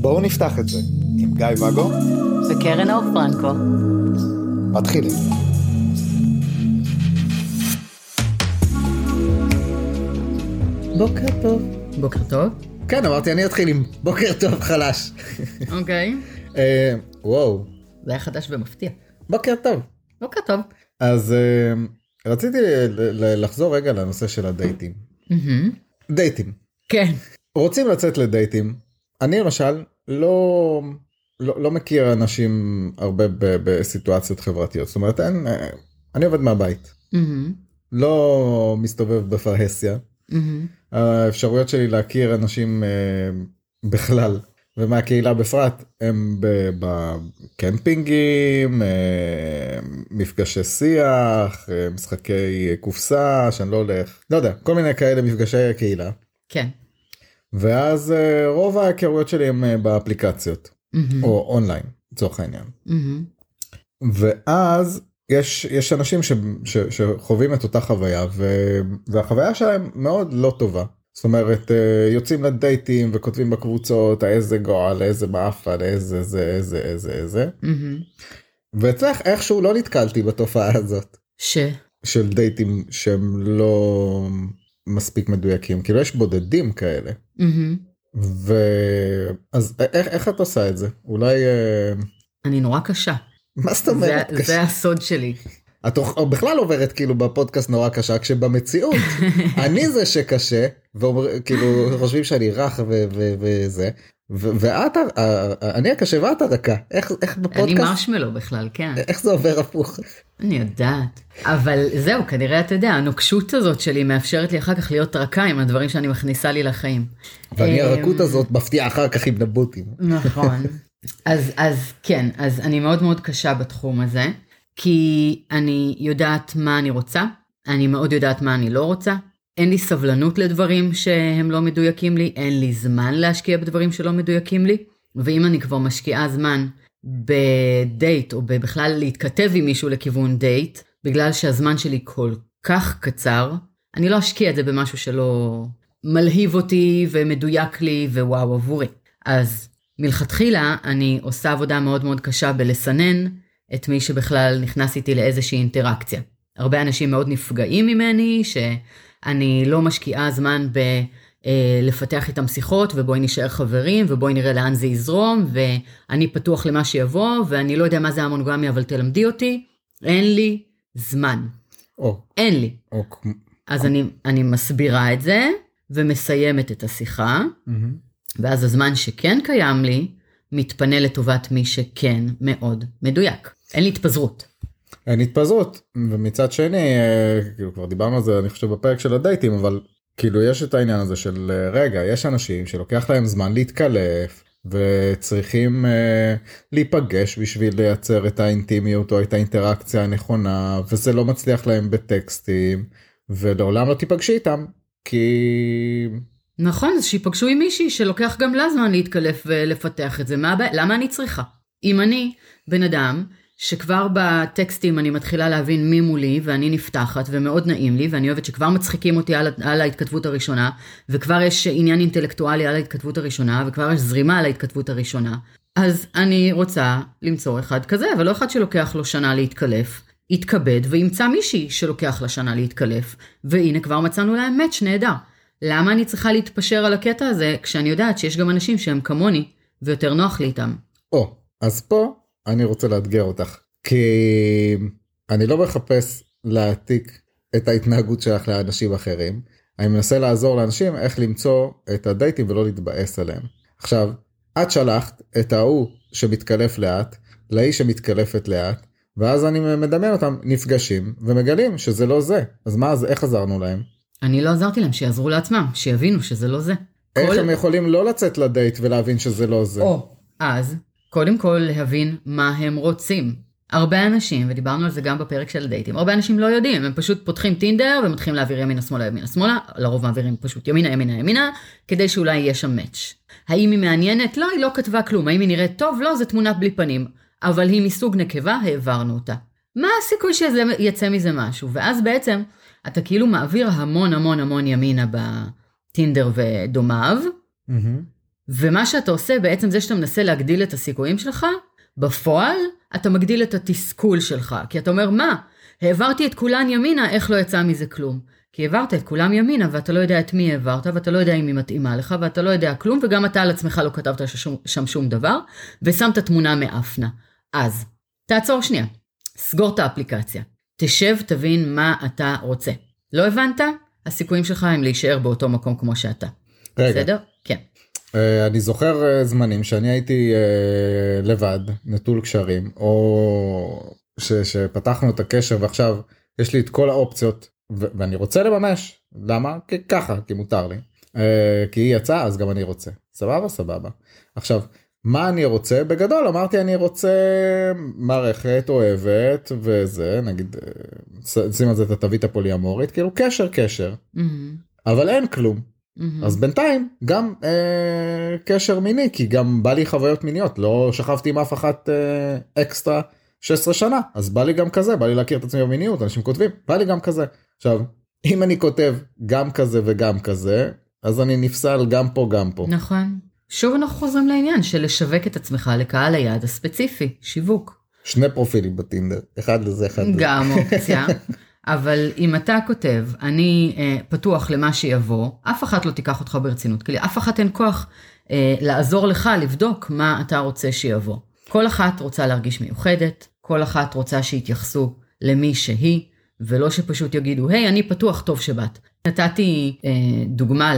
בואו נפתח את זה עם גיא ואגו וקרן אור פרנקו. מתחילים. בוקר טוב. בוקר טוב? כן, אמרתי אני אתחיל עם בוקר טוב חלש. אוקיי. אה, וואו, זה היה חדש ומפתיע. בוקר טוב. בוקר טוב. אז אה, רציתי לחזור רגע לנושא של הדייטים. דייטים. כן. רוצים לצאת לדייטים. אני למשל לא לא, לא מכיר אנשים הרבה ב- בסיטואציות חברתיות. זאת אומרת, אין, אה, אני עובד מהבית. לא מסתובב בפרהסיה. האפשרויות שלי להכיר אנשים אה, בכלל ומהקהילה בפרט הם בקמפינגים, אה, מפגשי שיח, אה, משחקי קופסה שאני לא הולך, לא יודע, כל מיני כאלה מפגשי קהילה. כן. ואז אה, רוב ההיכרויות שלי הם באפליקציות מהמם. או אונליין לצורך העניין. מהמם. ואז יש יש אנשים ש, ש, שחווים את אותה חוויה ו, והחוויה שלהם מאוד לא טובה. זאת אומרת אה, יוצאים לדייטים וכותבים בקבוצות איזה גועל איזה באפה איזה זה איזה איזה איזה. ואצלך איכשהו לא נתקלתי בתופעה הזאת ש... של דייטים שהם לא מספיק מדויקים כאילו יש בודדים כאלה. ואז איך, איך את עושה את זה אולי אה, אני נורא קשה. מה זאת זה- אומרת זה הסוד שלי. את בכלל עוברת כאילו בפודקאסט נורא קשה כשבמציאות אני זה שקשה ואומר כאילו חושבים שאני רך ו- ו- וזה ו- ואת ה- ה- אני הקשה ואת הרכה איך איך אני בפודקאסט מרשמלו בכלל, כן. איך זה עובר הפוך אני יודעת. אבל זהו, כנראה אתה יודע, הנוקשות הזאת שלי מאפשרת לי אחר כך להיות רכה עם הדברים שאני מכניסה לי לחיים. ואני אמ, הרכות הזאת מפתיעה אחר כך עם נבוטים נכון. אז, אז כן, אז אני מאוד מאוד קשה בתחום הזה, כי אני יודעת מה אני רוצה, אני מאוד יודעת מה אני לא רוצה, אין לי סבלנות לדברים שהם לא מדויקים לי, אין לי זמן להשקיע בדברים שלא מדויקים לי, ואם אני כבר משקיעה זמן בדייט, או בכלל להתכתב עם מישהו לכיוון דייט, בגלל שהזמן שלי כל כך קצר, אני לא אשקיע את זה במשהו שלא מלהיב אותי ומדויק לי ווואו עבורי. אז מלכתחילה אני עושה עבודה מאוד מאוד קשה בלסנן את מי שבכלל נכנס איתי לאיזושהי אינטראקציה. הרבה אנשים מאוד נפגעים ממני, שאני לא משקיעה זמן ב... אה, לפתח איתם שיחות ובואי נשאר חברים ובואי נראה לאן זה יזרום ואני פתוח למה שיבוא ואני לא יודע מה זה המונוגמיה אבל תלמדי אותי. אין לי זמן. או, אין לי. או, אז אני, אני מסבירה את זה ומסיימת את השיחה. מהמם. ואז הזמן שכן קיים לי, מתפנה לטובת מי שכן מאוד מדויק. אין לי התפזרות. אין התפזרות ומצד שני אה, כאילו כבר דיברנו על זה אני חושב בפרק של הדייטים אבל כאילו יש את העניין הזה של אה, רגע יש אנשים שלוקח להם זמן להתקלף וצריכים אה, להיפגש בשביל לייצר את האינטימיות או את האינטראקציה הנכונה וזה לא מצליח להם בטקסטים ולעולם לא תיפגשי איתם כי נכון, אז שיפגשו עם מישהי שלוקח גם לה זמן להתקלף ולפתח את זה. מה הבעיה? למה אני צריכה? אם אני בן אדם שכבר בטקסטים אני מתחילה להבין מי מולי ואני נפתחת ומאוד נעים לי ואני אוהבת שכבר מצחיקים אותי על, על ההתכתבות הראשונה וכבר יש עניין אינטלקטואלי על ההתכתבות הראשונה וכבר יש זרימה על ההתכתבות הראשונה. אז אני רוצה למצוא אחד כזה אבל לא אחד שלוקח לו שנה להתקלף יתכבד וימצא מישהי שלוקח לה שנה להתקלף. והנה כבר מצאנו להם מאץ' נהדר. למה אני צריכה להתפשר על הקטע הזה כשאני יודעת שיש גם אנשים שהם כמוני ויותר נוח לי איתם? או אז פה אני רוצה לאתגר אותך כי אני לא מחפש להעתיק את ההתנהגות שלך לאנשים אחרים. אני מנסה לעזור לאנשים איך למצוא את הדייטים ולא להתבאס עליהם. עכשיו את שלחת את ההוא שמתקלף לאט לאיש שמתקלפת לאט ואז אני מדמיין אותם נפגשים ומגלים שזה לא זה. אז מה אז איך עזרנו להם? אני לא עזרתי להם שיעזרו לעצמם, שיבינו שזה לא זה. איך כל- הם יכולים לא לצאת לדייט ולהבין שזה לא זה? או, אז, קודם כל להבין מה הם רוצים. הרבה אנשים, ודיברנו על זה גם בפרק של הדייטים, הרבה אנשים לא יודעים, הם פשוט פותחים טינדר ומתחילים להעביר ימינה שמאלה ימינה שמאלה, לרוב מעבירים פשוט ימינה ימינה ימינה, כדי שאולי יהיה שם מאץ'. האם היא מעניינת? לא, היא לא כתבה כלום. האם היא נראית טוב? לא, זה תמונה בלי פנים. אבל היא מסוג נקבה, העברנו אותה. מה הסיכוי שיצא מזה משהו? ואז בעצם אתה כאילו מעביר המון המון המון ימינה בטינדר ודומיו, מהמם. ומה שאתה עושה בעצם זה שאתה מנסה להגדיל את הסיכויים שלך, בפועל אתה מגדיל את התסכול שלך, כי אתה אומר מה, העברתי את כולן ימינה, איך לא יצא מזה כלום? כי העברת את כולם ימינה ואתה לא יודע את מי העברת ואתה לא יודע אם היא מתאימה לך ואתה לא יודע כלום וגם אתה על עצמך לא כתבת ששום, שם שום דבר ושמת תמונה מאפנה. אז תעצור שנייה, סגור את האפליקציה, תשב תבין מה אתה רוצה. לא הבנת? הסיכויים שלך הם להישאר באותו מקום כמו שאתה. רגע, בסדר? כן. אה, אני זוכר אה, זמנים שאני הייתי אה, לבד, נטול קשרים, או ש, שפתחנו את הקשר ועכשיו יש לי את כל האופציות ו- ואני רוצה לממש. למה? כי ככה, כי מותר לי. אה, כי היא יצאה אז גם אני רוצה. סבבה סבבה. עכשיו מה אני רוצה בגדול אמרתי אני רוצה מערכת אוהבת וזה נגיד ש- שים על זה את התווית הפוליאמורית כאילו קשר קשר מהמם, אבל אין כלום. אז בינתיים גם אה, קשר מיני כי גם בא לי חוויות מיניות לא שכבתי עם אף אחת אה, אקסטרה 16 שנה אז בא לי גם כזה בא לי להכיר את עצמי במיניות אנשים כותבים בא לי גם כזה עכשיו אם אני כותב גם כזה וגם כזה אז אני נפסל גם פה גם פה נכון. שוב אנחנו חוזרים לעניין של לשווק את עצמך לקהל היעד הספציפי, שיווק. שני פרופילים בטינדר אחד לזה אחד לזה. גם אופציה. אבל אם אתה כותב, אני אה, פתוח למה שיבוא, אף אחת לא תיקח אותך ברצינות, כי לאף אחת אין כוח אה, לעזור לך לבדוק מה אתה רוצה שיבוא. כל אחת רוצה להרגיש מיוחדת, כל אחת רוצה שיתייחסו למי שהיא, ולא שפשוט יגידו, היי, אני פתוח, טוב שבאת. נתתי אה, דוגמה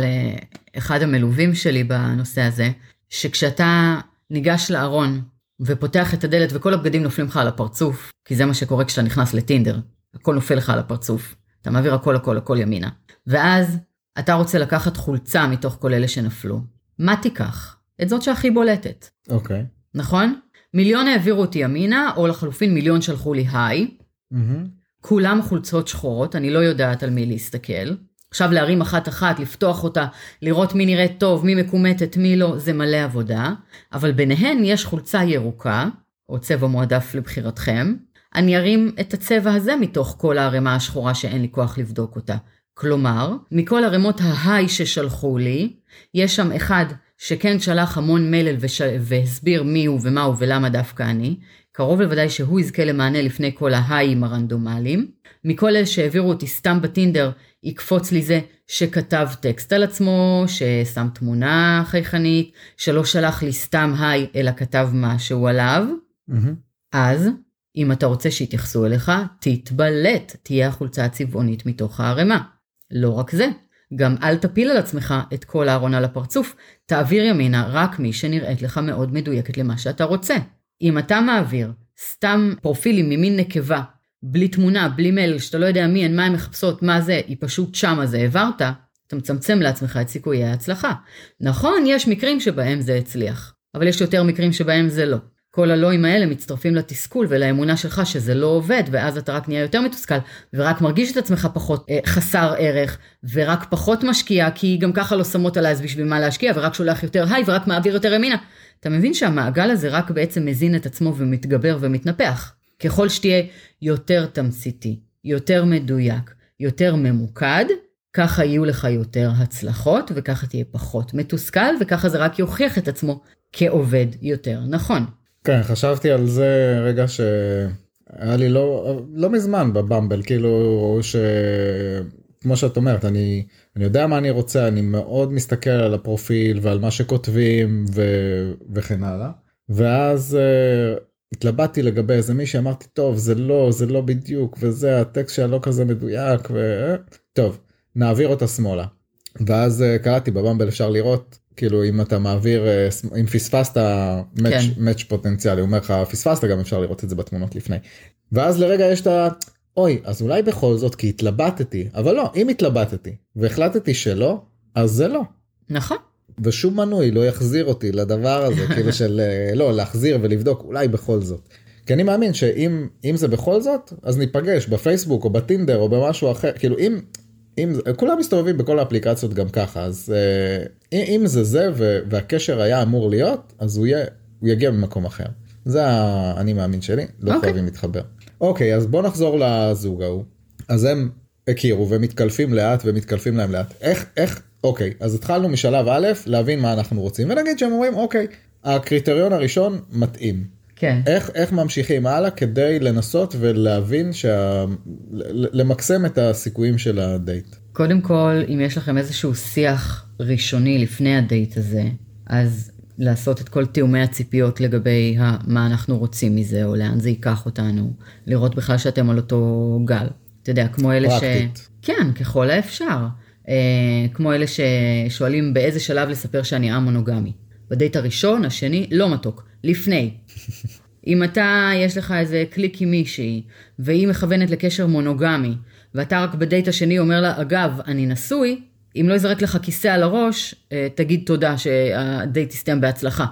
לאחד המלווים שלי בנושא הזה, שכשאתה ניגש לארון ופותח את הדלת וכל הבגדים נופלים לך על הפרצוף, כי זה מה שקורה כשאתה נכנס לטינדר, הכל נופל לך על הפרצוף, אתה מעביר הכל הכל הכל ימינה. ואז אתה רוצה לקחת חולצה מתוך כל אלה שנפלו, מה תיקח? את זאת שהכי בולטת, אוקיי. נכון? מיליון העבירו אותי ימינה, או לחלופין מיליון שלחו לי היי, מהמם. כולם חולצות שחורות, אני לא יודעת על מי להסתכל. עכשיו להרים אחת אחת, לפתוח אותה, לראות מי נראית טוב, מי מקומטת, מי לא, זה מלא עבודה. אבל ביניהן יש חולצה ירוקה, או צבע מועדף לבחירתכם. אני ארים את הצבע הזה מתוך כל הערימה השחורה שאין לי כוח לבדוק אותה. כלומר, מכל ערימות ההיי ששלחו לי, יש שם אחד שכן שלח המון מלל וש... והסביר מי הוא ומה הוא ולמה דווקא אני. קרוב לוודאי שהוא יזכה למענה לפני כל ההיים הרנדומליים. מכל אלה שהעבירו אותי סתם בטינדר, יקפוץ לי זה שכתב טקסט על עצמו, ששם תמונה חייכנית, שלא שלח לי סתם היי, אלא כתב משהו עליו. מהמם. אז, אם אתה רוצה שיתייחסו אליך, תתבלט, תהיה החולצה הצבעונית מתוך הערימה. לא רק זה, גם אל תפיל על עצמך את כל הארון על הפרצוף, תעביר ימינה רק מי שנראית לך מאוד מדויקת למה שאתה רוצה. אם אתה מעביר סתם פרופילים ממין נקבה, בלי תמונה, בלי מייל, שאתה לא יודע מי הן, מה הן מחפשות, מה זה, היא פשוט שמה זה העברת, אתה מצמצם לעצמך את סיכויי ההצלחה. נכון, יש מקרים שבהם זה הצליח, אבל יש יותר מקרים שבהם זה לא. כל הלואים האלה מצטרפים לתסכול ולאמונה שלך שזה לא עובד, ואז אתה רק נהיה יותר מתוסכל, ורק מרגיש את עצמך פחות אה, חסר ערך, ורק פחות משקיע, כי גם ככה לא שמות עליי אז בשביל מה להשקיע, ורק שולח יותר היי, ורק מעביר יותר ימינה. אתה מבין שהמעגל הזה רק בעצם מזין את עצמו ומתגבר ומתנפח. ככל שתהיה יותר תמציתי, יותר מדויק, יותר ממוקד, ככה יהיו לך יותר הצלחות, וככה תהיה פחות מתוסכל, וככה זה רק יוכיח את עצמו כעובד יותר נכון. כן חשבתי על זה רגע שהיה לי לא לא מזמן בבמבל כאילו ש... כמו שאת אומרת אני אני יודע מה אני רוצה אני מאוד מסתכל על הפרופיל ועל מה שכותבים ו... וכן הלאה ואז uh, התלבטתי לגבי איזה מישהי אמרתי טוב זה לא זה לא בדיוק וזה הטקסט שלה לא כזה מדויק ו... טוב נעביר אותה שמאלה. ואז uh, קראתי בבמבל אפשר לראות כאילו אם אתה מעביר אה, אם פספסת כן. מאץ' מאץ' פוטנציאלי הוא אומר לך פספסת גם אפשר לראות את זה בתמונות לפני. ואז לרגע יש את ה... אוי אז אולי בכל זאת כי התלבטתי אבל לא אם התלבטתי והחלטתי שלא אז זה לא. נכון. ושום מנוי לא יחזיר אותי לדבר הזה כאילו של אה, לא להחזיר ולבדוק אולי בכל זאת. כי אני מאמין שאם אם זה בכל זאת אז ניפגש בפייסבוק או בטינדר או במשהו אחר כאילו אם אם כולם מסתובבים בכל האפליקציות גם ככה אז אה, אם, זה זה והקשר היה אמור להיות אז הוא יהיה הוא יגיע ממקום אחר. זה האני מאמין שלי לא אוקיי. חייבים להתחבר. אוקיי אז בוא נחזור לזוג ההוא. אז הם הכירו ומתקלפים לאט ומתקלפים להם לאט איך איך אוקיי אז התחלנו משלב א' להבין מה אנחנו רוצים ונגיד שהם אומרים אוקיי הקריטריון הראשון מתאים כן. איך איך ממשיכים הלאה כדי לנסות ולהבין שה... למקסם את הסיכויים של הדייט. קודם כל, אם יש לכם איזשהו שיח ראשוני לפני הדייט הזה, אז לעשות את כל תיאומי הציפיות לגבי מה אנחנו רוצים מזה, או לאן זה ייקח אותנו, לראות בכלל שאתם על אותו גל. אתה יודע, כמו אלה פרקטית. ש... כן, ככל האפשר. אה, כמו אלה ששואלים באיזה שלב לספר שאני א-מונוגמי. בדייט הראשון, השני, לא מתוק, לפני. אם אתה, יש לך איזה קליק עם מישהי, והיא מכוונת לקשר מונוגמי, ואתה רק בדייט השני אומר לה, אגב, אני נשוי, אם לא יזרק לך כיסא על הראש, אה, תגיד תודה שהדייט יסתיים בהצלחה.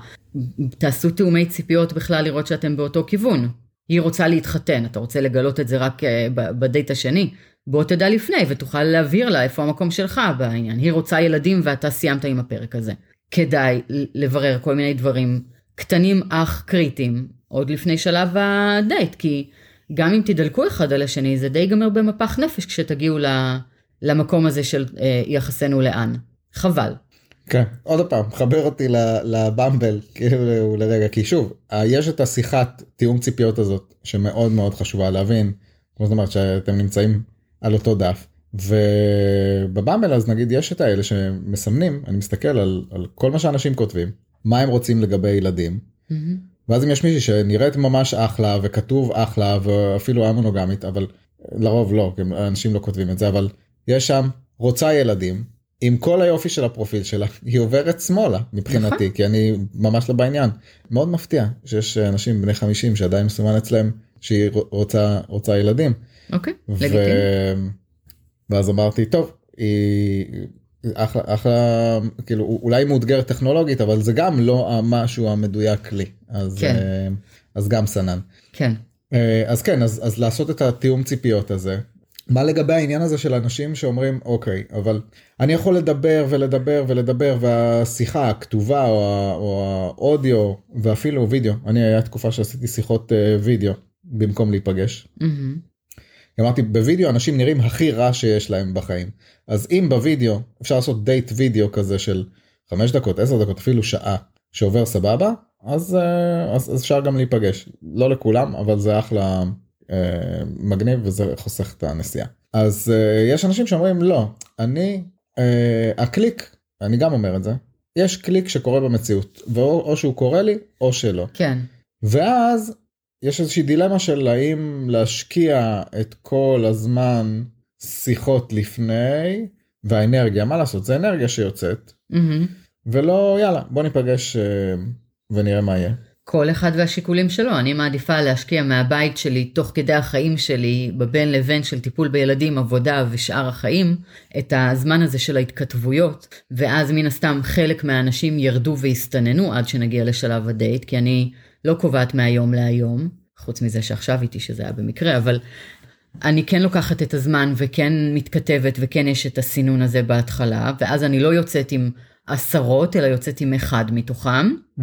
תעשו תאומי ציפיות בכלל לראות שאתם באותו כיוון. היא רוצה להתחתן, אתה רוצה לגלות את זה רק אה, בדייט השני, בוא תדע לפני ותוכל להבהיר לה איפה המקום שלך בעניין. היא רוצה ילדים ואתה סיימת עם הפרק הזה. כדאי לברר כל מיני דברים קטנים אך קריטיים עוד לפני שלב הדייט, כי גם אם תדלקו אחד על השני זה די ייגמר במפח נפש כשתגיעו למקום הזה של אה, יחסנו לאן. חבל. כן, עוד פעם, חבר אותי לבמבל כאילו לרגע, כי שוב, יש את השיחת תיאום ציפיות הזאת שמאוד מאוד חשובה להבין, כמו זאת אומרת שאתם נמצאים על אותו דף, ובבמבל אז נגיד יש את האלה שמסמנים, אני מסתכל על, על כל מה שאנשים כותבים, מה הם רוצים לגבי ילדים, mm-hmm. ואז אם יש מישהי שנראית ממש אחלה וכתוב אחלה ואפילו המונוגמית, אבל לרוב לא, אנשים לא כותבים את זה, אבל יש שם רוצה ילדים, עם כל היופי של הפרופיל שלה היא עוברת שמאלה מבחינתי נכון. כי אני ממש לא בעניין מאוד מפתיע שיש אנשים בני 50 שעדיין מסומן אצלם שהיא רוצה רוצה ילדים. אוקיי, ו... ואז אמרתי טוב היא אחלה, אחלה כאילו אולי מאותגרת טכנולוגית אבל זה גם לא המשהו המדויק לי אז כן. אז גם סנן. כן. אז כן אז, אז לעשות את התיאום ציפיות הזה מה לגבי העניין הזה של אנשים שאומרים אוקיי אבל אני יכול לדבר ולדבר ולדבר והשיחה הכתובה או, או האודיו ואפילו וידאו אני היה תקופה שעשיתי שיחות uh, וידאו במקום להיפגש. Mm-hmm. אמרתי בווידאו אנשים נראים הכי רע שיש להם בחיים אז אם בווידאו אפשר לעשות דייט וידאו כזה של 5 דקות 10 דקות אפילו שעה שעובר סבבה אז, uh, אז, אז אפשר גם להיפגש לא לכולם אבל זה אחלה. אה, מגניב וזה חוסך את הנסיעה. אז אה, יש אנשים שאומרים לא, אני, אה, הקליק, אני גם אומר את זה, יש קליק שקורה במציאות, ואו שהוא קורה לי או שלא. כן. ואז יש איזושהי דילמה של האם להשקיע את כל הזמן שיחות לפני והאנרגיה מה לעשות זה אנרגיה שיוצאת mm-hmm. ולא יאללה בוא ניפגש ונראה מה יהיה. כל אחד והשיקולים שלו, אני מעדיפה להשקיע מהבית שלי תוך כדי החיים שלי בבין לבין של טיפול בילדים, עבודה ושאר החיים, את הזמן הזה של ההתכתבויות, ואז מן הסתם חלק מהאנשים ירדו והסתננו עד שנגיע לשלב הדייט, כי אני לא קובעת מהיום להיום, חוץ מזה שעכשיו איתי שזה היה במקרה, אבל אני כן לוקחת את הזמן וכן מתכתבת וכן יש את הסינון הזה בהתחלה, ואז אני לא יוצאת עם עשרות, אלא יוצאת עם אחד מתוכם. Mm-hmm.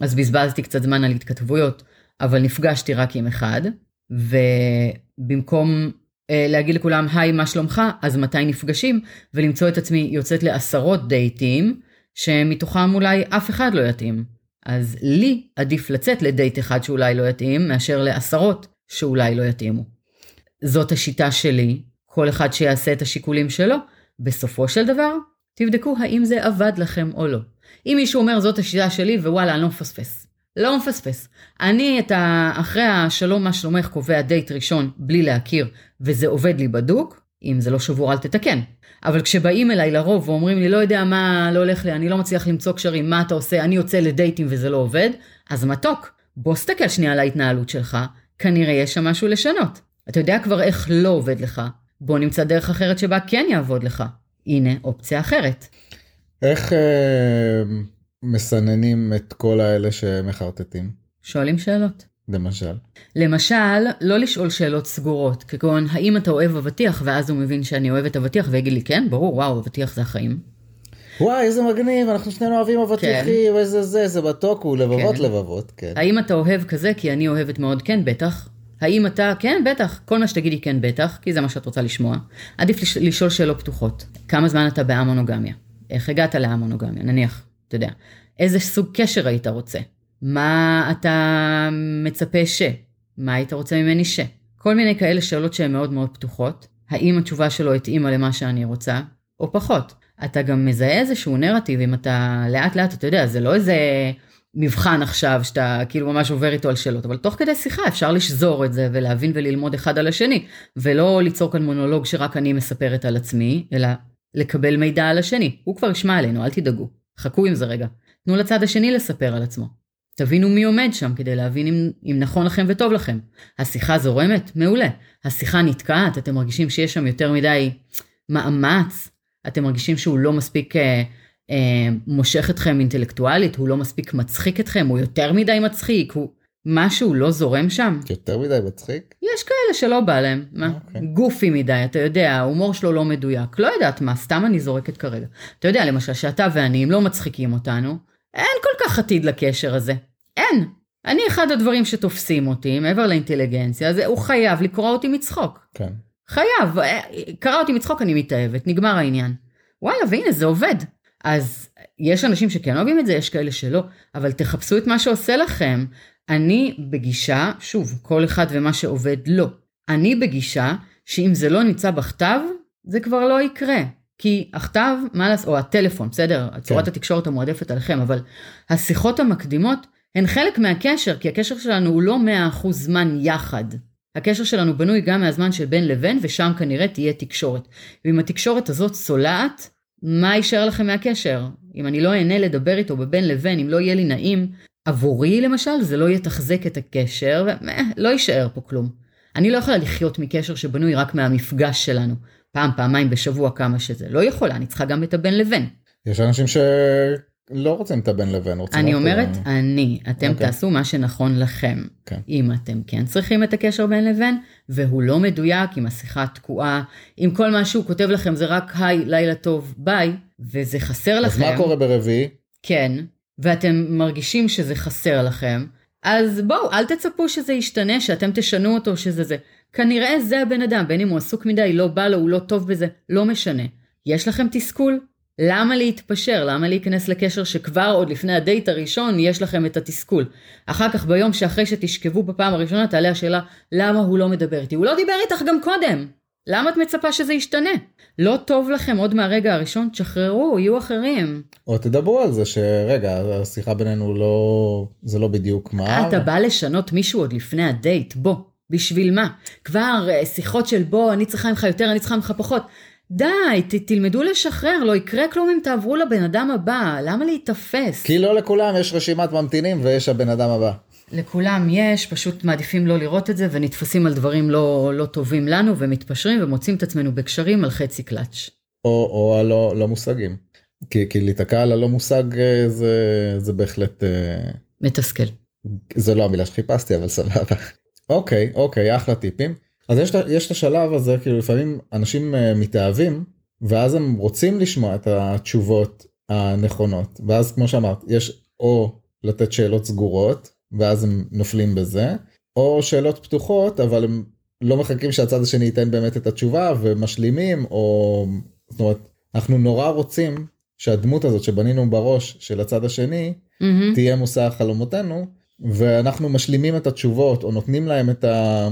אז בזבזתי קצת זמן על התכתבויות, אבל נפגשתי רק עם אחד, ובמקום אה, להגיד לכולם, היי, מה שלומך? אז מתי נפגשים? ולמצוא את עצמי יוצאת לעשרות דייטים, שמתוכם אולי אף אחד לא יתאים. אז לי עדיף לצאת לדייט אחד שאולי לא יתאים, מאשר לעשרות שאולי לא יתאימו. זאת השיטה שלי, כל אחד שיעשה את השיקולים שלו, בסופו של דבר, תבדקו האם זה עבד לכם או לא. אם מישהו אומר זאת השיטה שלי ווואלה אני לא מפספס. לא מפספס. אני את ה... אחרי השלום מה שלומך קובע דייט ראשון בלי להכיר וזה עובד לי בדוק, אם זה לא שבור אל תתקן. אבל כשבאים אליי לרוב ואומרים לי לא יודע מה לא הולך לי, אני לא מצליח למצוא קשרים, מה אתה עושה, אני יוצא לדייטים וזה לא עובד, אז מתוק, בוא סתכל שנייה על ההתנהלות שלך, כנראה יש שם משהו לשנות. אתה יודע כבר איך לא עובד לך, בוא נמצא דרך אחרת שבה כן יעבוד לך. הנה אופציה אחרת. איך אה, מסננים את כל האלה שמחרטטים? שואלים שאלות. למשל? למשל, לא לשאול שאלות סגורות, כגון האם אתה אוהב אבטיח, ואז הוא מבין שאני אוהב את אבטיח, ויגיד לי כן, ברור, וואו, אבטיח זה החיים. וואי, איזה מגניב, אנחנו שנינו אוהבים אבטיחים, כן. איזה זה, זה מתוק, הוא לבבות כן. לבבות, כן. האם אתה אוהב כזה? כי אני אוהבת מאוד, כן, בטח. האם אתה, כן, בטח, כל מה שתגידי כן, בטח, כי זה מה שאת רוצה לשמוע. עדיף לש- לשאול שאלות פתוחות. כמה זמן אתה בהמונוגמיה? איך הגעת להמונוגמיה? נניח, אתה יודע. איזה סוג קשר היית רוצה? מה אתה מצפה ש? מה היית רוצה ממני ש? כל מיני כאלה שאלות שהן מאוד מאוד פתוחות. האם התשובה שלו התאימה למה שאני רוצה, או פחות. אתה גם מזהה איזשהו נרטיב, אם אתה לאט לאט, אתה יודע, זה לא איזה מבחן עכשיו שאתה כאילו ממש עובר איתו על שאלות, אבל תוך כדי שיחה אפשר לשזור את זה ולהבין וללמוד אחד על השני, ולא ליצור כאן מונולוג שרק אני מספרת על עצמי, אלא לקבל מידע על השני. הוא כבר ישמע עלינו, אל תדאגו. חכו עם זה רגע. תנו לצד השני לספר על עצמו. תבינו מי עומד שם כדי להבין אם, אם נכון לכם וטוב לכם. השיחה זורמת? מעולה. השיחה נתקעת? אתם מרגישים שיש שם יותר מדי מאמץ? אתם מרגישים שהוא לא מספיק אה, אה, מושך אתכם אינטלקטואלית? הוא לא מספיק מצחיק אתכם? הוא יותר מדי מצחיק? הוא... משהו לא זורם שם? יותר מדי מצחיק? יש כאלה שלא בא להם, מה? אוקיי. גופי מדי, אתה יודע, ההומור שלו לא מדויק. לא יודעת מה, סתם אני זורקת כרגע. אתה יודע, למשל, שאתה ואני, אם לא מצחיקים אותנו, אין כל כך עתיד לקשר הזה. אין. אני, אחד הדברים שתופסים אותי, מעבר לאינטליגנציה, זה הוא חייב לקרוא אותי מצחוק. כן. חייב. אה, קרא אותי מצחוק, אני מתאהבת, נגמר העניין. וואלה, והנה, זה עובד. אז יש אנשים שכן אוהבים את זה, יש כאלה שלא, אבל תחפשו את מה שעושה לכם. אני בגישה, שוב, כל אחד ומה שעובד לא. אני בגישה שאם זה לא נמצא בכתב, זה כבר לא יקרה. כי הכתב, מה לעשות, או הטלפון, בסדר, צורת התקשורת המועדפת עליכם, אבל השיחות המקדימות הן חלק מהקשר, כי הקשר שלנו הוא לא 100% זמן יחד. הקשר שלנו בנוי גם מהזמן של בין לבין, ושם כנראה תהיה תקשורת. ואם התקשורת הזאת צולעת, מה יישאר לכם מהקשר? אם אני לא אהנה לדבר איתו בבין לבין, אם לא יהיה לי נעים, עבורי למשל, זה לא יתחזק את הקשר, ולא יישאר פה כלום. אני לא יכולה לחיות מקשר שבנוי רק מהמפגש שלנו, פעם, פעמיים בשבוע כמה שזה. לא יכולה, אני צריכה גם את הבין לבין. יש אנשים שלא רוצים את הבן לבן, רוצים... אני אומרת, אה, אני, אתם אוקיי. תעשו מה שנכון לכם. כן. אם אתם כן צריכים את הקשר בין לבין, והוא לא מדויק, אם השיחה תקועה, אם כל מה שהוא כותב לכם זה רק היי, לילה טוב, ביי, וזה חסר אז לכם. מה קורה ברביעי? כן, ואתם מרגישים שזה חסר לכם, אז בואו, אל תצפו שזה ישתנה, שאתם תשנו אותו, שזה זה. כנראה זה הבן אדם, בין אם הוא עסוק מדי, לא בא לו, הוא לא טוב בזה, לא משנה. יש לכם תסכול? למה להתפשר? למה להיכנס לקשר שכבר עוד לפני הדייט הראשון יש לכם את התסכול? אחר כך ביום שאחרי שתשכבו בפעם הראשונה תעלה השאלה למה הוא לא מדבר איתי? הוא לא דיבר איתך גם קודם. למה את מצפה שזה ישתנה? לא טוב לכם עוד מהרגע הראשון? תשחררו, יהיו אחרים. או תדברו על זה שרגע, השיחה בינינו לא... זה לא בדיוק מה... אתה בא לשנות מישהו עוד לפני הדייט, בוא. בשביל מה? כבר אה, שיחות של בוא, אני צריכה ממך יותר, אני צריכה ממך פחות. די, ת, תלמדו לשחרר, לא יקרה כלום אם תעברו לבן אדם הבא, למה להיתפס? כי לא לכולם יש רשימת ממתינים ויש הבן אדם הבא. לכולם יש, פשוט מעדיפים לא לראות את זה ונתפסים על דברים לא, לא טובים לנו ומתפשרים ומוצאים את עצמנו בקשרים על חצי קלאץ'. או, או הלא לא מושגים. כי, כי להיתקע על הלא מושג אה, זה, זה בהחלט... אה, מתסכל. זו לא המילה שחיפשתי אבל סבבה. אוקיי אוקיי אחלה טיפים. אז יש, יש את השלב הזה כאילו לפעמים אנשים אה, מתאהבים ואז הם רוצים לשמוע את התשובות הנכונות ואז כמו שאמרת יש או לתת שאלות סגורות ואז הם נופלים בזה או שאלות פתוחות אבל הם לא מחכים שהצד השני ייתן באמת את התשובה ומשלימים או זאת אומרת אנחנו נורא רוצים שהדמות הזאת שבנינו בראש של הצד השני מהמם. תהיה מושא חלומותינו ואנחנו משלימים את התשובות או נותנים להם את ה...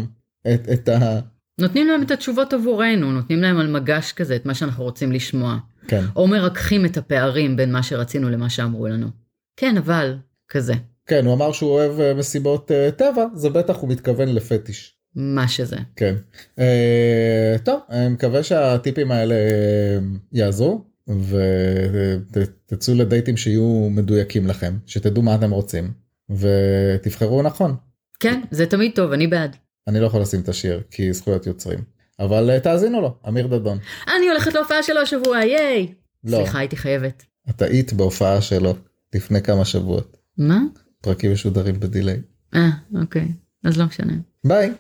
את, את ה... נותנים להם את התשובות עבורנו, נותנים להם על מגש כזה את מה שאנחנו רוצים לשמוע. כן או מרככים את הפערים בין מה שרצינו למה שאמרו לנו. כן, אבל, כזה, כן הוא אמר שהוא אוהב אה, מסיבות אה, טבע זה בטח הוא מתכוון לפטיש מה שזה. כן אה, טוב אני מקווה שהטיפים האלה יעזרו ותצאו לדייטים שיהיו מדויקים לכם שתדעו מה אתם רוצים ותבחרו נכון כן, זה תמיד טוב, אני בעד. אני לא יכול לשים את השיר כי זכויות יוצרים אבל אה, תאזינו לו אמיר דדון אני הולכת להופעה שלו השבוע, ייי! לא. סליחה, הייתי חייבת. את היית בהופעה שלו לפני כמה שבועות מה? פרקים משודרים בדיליי אה, אוקיי, אז לא משנה. ביי